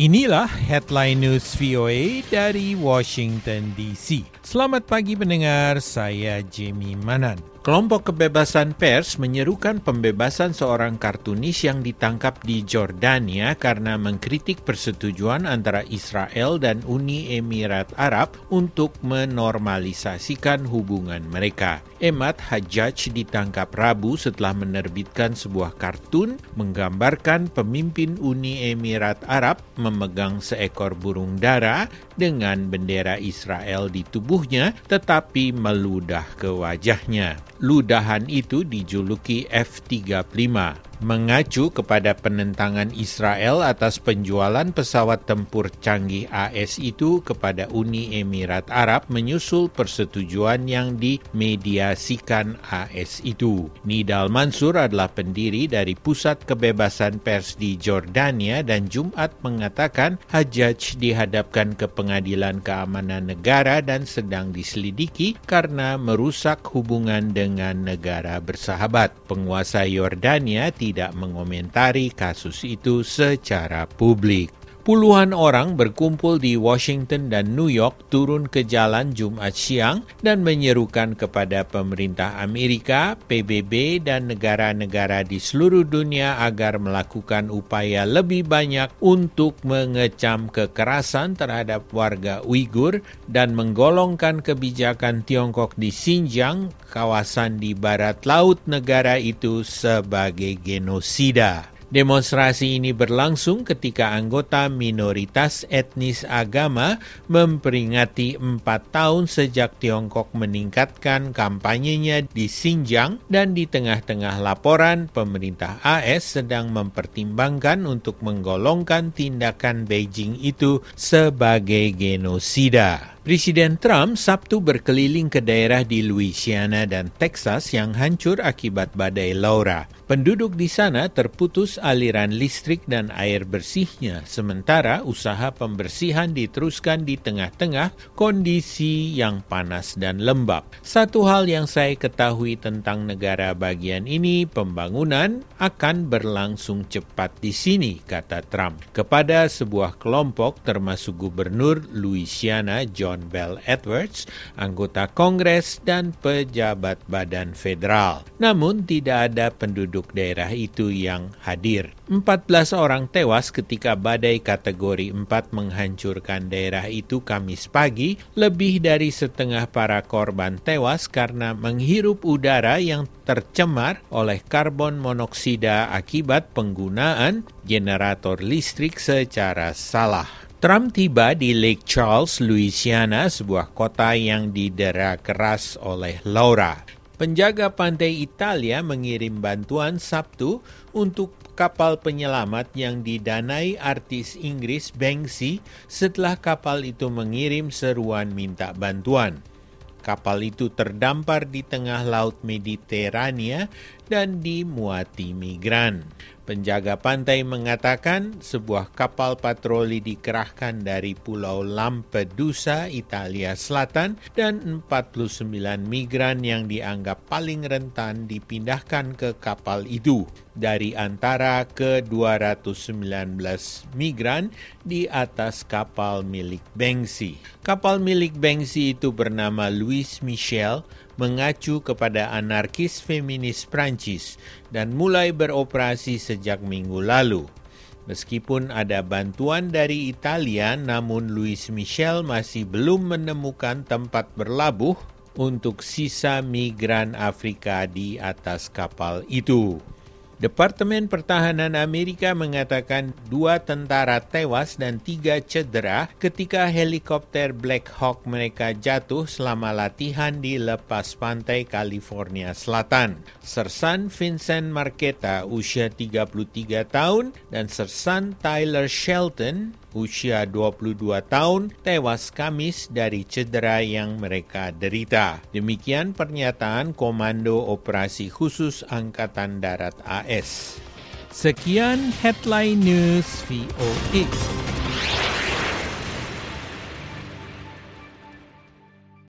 Inilah headline news VOA dari Washington DC. Selamat pagi pendengar, saya Jamie Manan. Kelompok kebebasan pers menyerukan pembebasan seorang kartunis yang ditangkap di Jordania karena mengkritik persetujuan antara Israel dan Uni Emirat Arab untuk menormalisasikan hubungan mereka. Emad Hajjaj ditangkap Rabu setelah menerbitkan sebuah kartun menggambarkan pemimpin Uni Emirat Arab memegang seekor burung dara dengan bendera Israel di tubuhnya tetapi meludah ke wajahnya. Ludahan itu dijuluki F-35 mengacu kepada penentangan Israel atas penjualan pesawat tempur canggih AS itu kepada Uni Emirat Arab menyusul persetujuan yang dimediasikan AS itu. Nidal Mansur adalah pendiri dari Pusat Kebebasan Pers di Jordania dan Jumat mengatakan Hajjaj dihadapkan ke Pengadilan Keamanan Negara dan sedang diselidiki karena merusak hubungan dengan negara bersahabat. Penguasa Yordania tidak tidak mengomentari kasus itu secara publik. Puluhan orang berkumpul di Washington dan New York turun ke jalan Jumat siang dan menyerukan kepada pemerintah Amerika, PBB, dan negara-negara di seluruh dunia agar melakukan upaya lebih banyak untuk mengecam kekerasan terhadap warga Uighur dan menggolongkan kebijakan Tiongkok di Xinjiang, kawasan di barat laut negara itu sebagai genosida. Demonstrasi ini berlangsung ketika anggota minoritas etnis agama memperingati empat tahun sejak Tiongkok meningkatkan kampanyenya di Xinjiang dan di tengah-tengah laporan pemerintah AS sedang mempertimbangkan untuk menggolongkan tindakan Beijing itu sebagai genosida. Presiden Trump Sabtu berkeliling ke daerah di Louisiana dan Texas yang hancur akibat badai Laura. Penduduk di sana terputus aliran listrik dan air bersihnya, sementara usaha pembersihan diteruskan di tengah-tengah kondisi yang panas dan lembab. Satu hal yang saya ketahui tentang negara bagian ini, pembangunan akan berlangsung cepat di sini, kata Trump. Kepada sebuah kelompok termasuk Gubernur Louisiana John John Bell Edwards, anggota Kongres dan pejabat badan federal. Namun tidak ada penduduk daerah itu yang hadir. 14 orang tewas ketika badai kategori 4 menghancurkan daerah itu Kamis pagi. Lebih dari setengah para korban tewas karena menghirup udara yang tercemar oleh karbon monoksida akibat penggunaan generator listrik secara salah. Trump tiba di Lake Charles, Louisiana, sebuah kota yang didera keras oleh Laura. Penjaga pantai Italia mengirim bantuan Sabtu untuk kapal penyelamat yang didanai artis Inggris Banksy setelah kapal itu mengirim seruan minta bantuan. Kapal itu terdampar di tengah laut Mediterania dan dimuati migran. Penjaga pantai mengatakan sebuah kapal patroli dikerahkan dari Pulau Lampedusa, Italia Selatan, dan 49 migran yang dianggap paling rentan dipindahkan ke kapal itu dari antara ke-219 migran di atas kapal milik Bengsi. Kapal milik Bengsi itu bernama Louis Michel mengacu kepada anarkis feminis Prancis dan mulai beroperasi sejak minggu lalu. Meskipun ada bantuan dari Italia, namun Louis Michel masih belum menemukan tempat berlabuh untuk sisa migran Afrika di atas kapal itu. Departemen Pertahanan Amerika mengatakan dua tentara tewas dan tiga cedera ketika helikopter Black Hawk mereka jatuh selama latihan di lepas pantai California Selatan. Sersan Vincent Marqueta usia 33 tahun dan Sersan Tyler Shelton usia 22 tahun tewas Kamis dari cedera yang mereka derita. Demikian pernyataan Komando Operasi Khusus Angkatan Darat AS. Sekian headline news VOA.